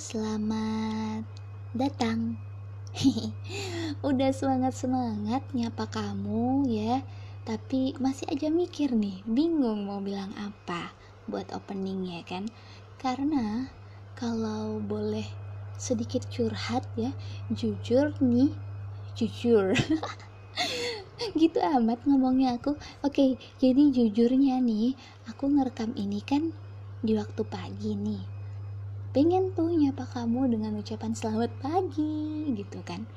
selamat datang. Udah semangat-semangat nyapa kamu ya, tapi masih aja mikir nih, bingung mau bilang apa buat openingnya kan? Karena kalau boleh sedikit curhat ya, jujur nih, jujur. gitu amat ngomongnya aku. Oke, jadi jujurnya nih, aku ngerekam ini kan di waktu pagi nih pengen tuh nyapa kamu dengan ucapan selamat pagi gitu kan.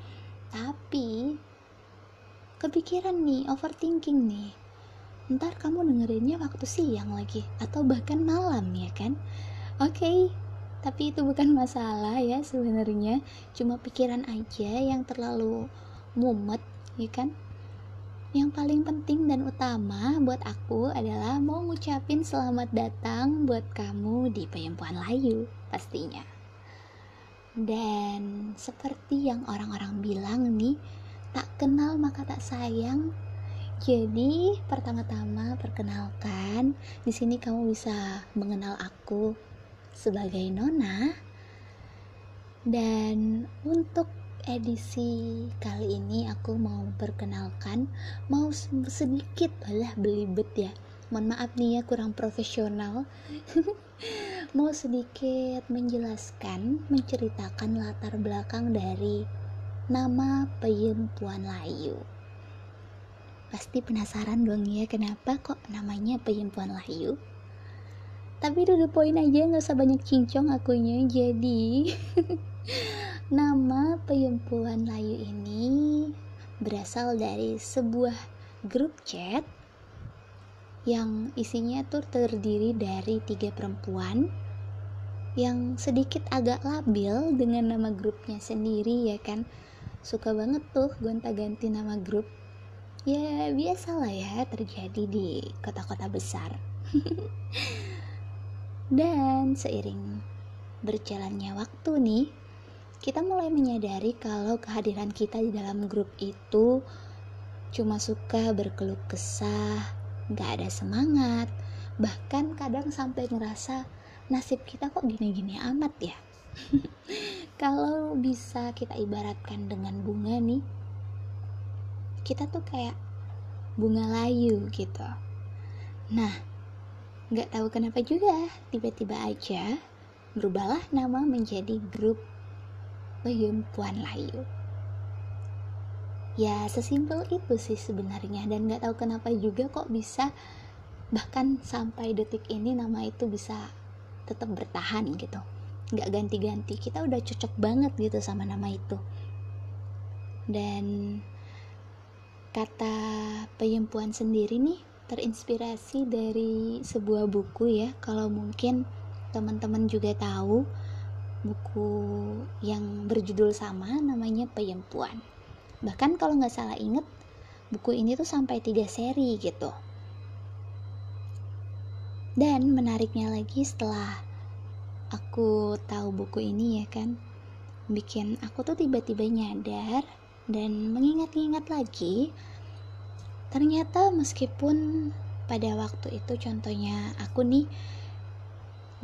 Tapi kepikiran nih overthinking nih. Ntar kamu dengerinnya waktu siang lagi atau bahkan malam ya kan? Oke okay, tapi itu bukan masalah ya sebenarnya. Cuma pikiran aja yang terlalu mumet ya kan yang paling penting dan utama buat aku adalah mau ngucapin selamat datang buat kamu di Peyempuan Layu pastinya. Dan seperti yang orang-orang bilang nih, tak kenal maka tak sayang. Jadi, pertama-tama perkenalkan, di sini kamu bisa mengenal aku sebagai Nona. Dan untuk edisi kali ini aku mau perkenalkan mau sedikit lah belibet ya. Mohon maaf nih ya kurang profesional. Mau sedikit menjelaskan menceritakan latar belakang dari nama Peyempuan Layu. Pasti penasaran dong ya kenapa kok namanya Peyempuan Layu? Tapi dulu poin aja nggak usah banyak cincong akunya jadi Nama Peyempuan Layu ini berasal dari sebuah grup chat yang isinya tuh terdiri dari tiga perempuan yang sedikit agak labil dengan nama grupnya sendiri ya kan? Suka banget tuh gonta-ganti nama grup. Ya biasalah ya terjadi di kota-kota besar. Dan seiring berjalannya waktu nih kita mulai menyadari kalau kehadiran kita di dalam grup itu cuma suka berkeluh kesah, gak ada semangat, bahkan kadang sampai ngerasa nasib kita kok gini-gini amat ya. kalau bisa kita ibaratkan dengan bunga nih, kita tuh kayak bunga layu gitu. Nah, gak tahu kenapa juga tiba-tiba aja berubahlah nama menjadi grup Puan Layu ya sesimpel itu sih sebenarnya. Dan nggak tahu kenapa juga kok bisa bahkan sampai detik ini nama itu bisa tetap bertahan gitu. Nggak ganti-ganti. Kita udah cocok banget gitu sama nama itu. Dan kata peyempuan sendiri nih terinspirasi dari sebuah buku ya. Kalau mungkin teman-teman juga tahu buku yang berjudul sama namanya Peyempuan. Bahkan kalau nggak salah inget, buku ini tuh sampai tiga seri gitu. Dan menariknya lagi setelah aku tahu buku ini ya kan, bikin aku tuh tiba-tiba nyadar dan mengingat-ingat lagi, ternyata meskipun pada waktu itu contohnya aku nih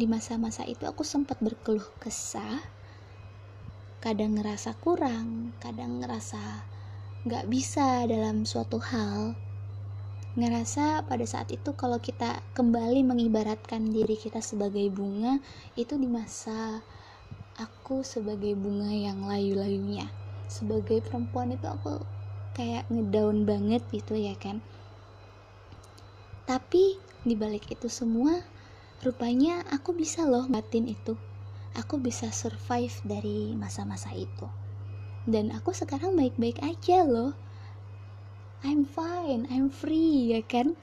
di masa-masa itu aku sempat berkeluh kesah. Kadang ngerasa kurang kadang ngerasa gak bisa dalam suatu hal. Ngerasa pada saat itu kalau kita kembali mengibaratkan diri kita sebagai bunga itu di masa aku sebagai bunga yang layu-layunya. Sebagai perempuan itu aku kayak ngedown banget gitu ya kan. Tapi dibalik itu semua rupanya aku bisa loh batin itu. Aku bisa survive dari masa-masa itu. Dan aku sekarang baik-baik aja loh. I'm fine I'm free ya kan?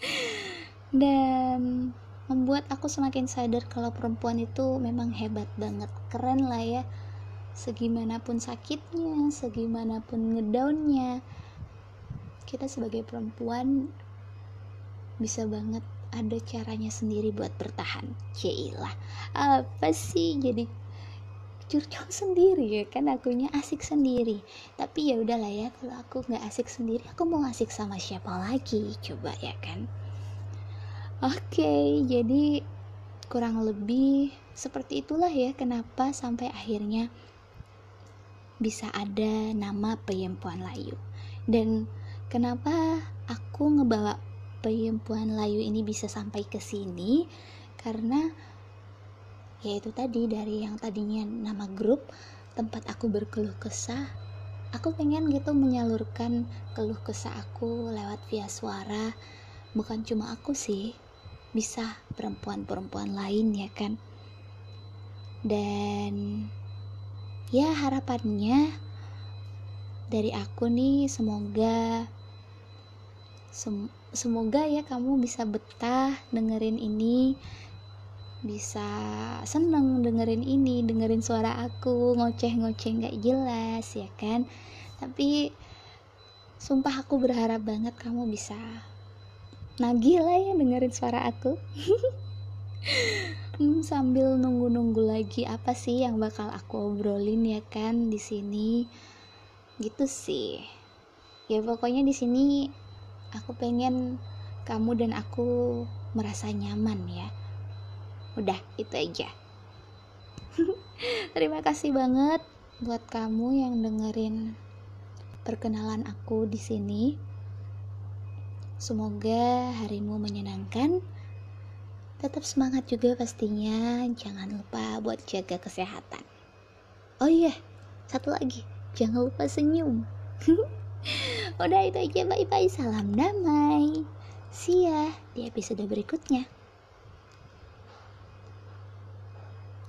Dan membuat aku semakin sadar kalau perempuan itu memang hebat banget. Keren lah ya. Segimanapun sakitnya segimanapun ngedownnya kita sebagai perempuan bisa banget ada caranya sendiri buat bertahan. Cailah apa sih? Jadi curcol sendiri ya kan? Akunya asik sendiri. Tapi ya udahlah ya kalau aku nggak asik sendiri aku mau asik sama siapa lagi? Coba ya kan? Oke jadi kurang lebih seperti itulah ya kenapa sampai akhirnya bisa ada nama Peyempuan Layu. Dan kenapa aku ngebawa Peyempuan Layu ini bisa sampai ke sini karena yaitu tadi dari yang tadinya nama grup tempat aku berkeluh kesah aku pengen gitu menyalurkan keluh kesah aku lewat via suara. Bukan cuma aku sih bisa perempuan-perempuan lain ya kan? Dan ya harapannya dari aku nih semoga sem semoga ya kamu bisa betah dengerin ini bisa seneng dengerin ini dengerin suara aku ngoceh-ngoceh nggak jelas ya kan? Tapi sumpah aku berharap banget kamu bisa nagih lah ya dengerin suara aku. Hmm, sambil nunggu-nunggu lagi apa sih yang bakal aku obrolin ya kan di sini? Gitu sih. Ya pokoknya di sini aku pengen kamu dan aku merasa nyaman ya. Udah itu aja. Terima kasih banget buat kamu yang dengerin perkenalan aku di sini. Semoga harimu menyenangkan. Tetap semangat juga pastinya. Jangan lupa buat jaga kesehatan. Oh iya satu lagi. Jangan lupa senyum udah itu aja bye bye salam damai. See ya di episode berikutnya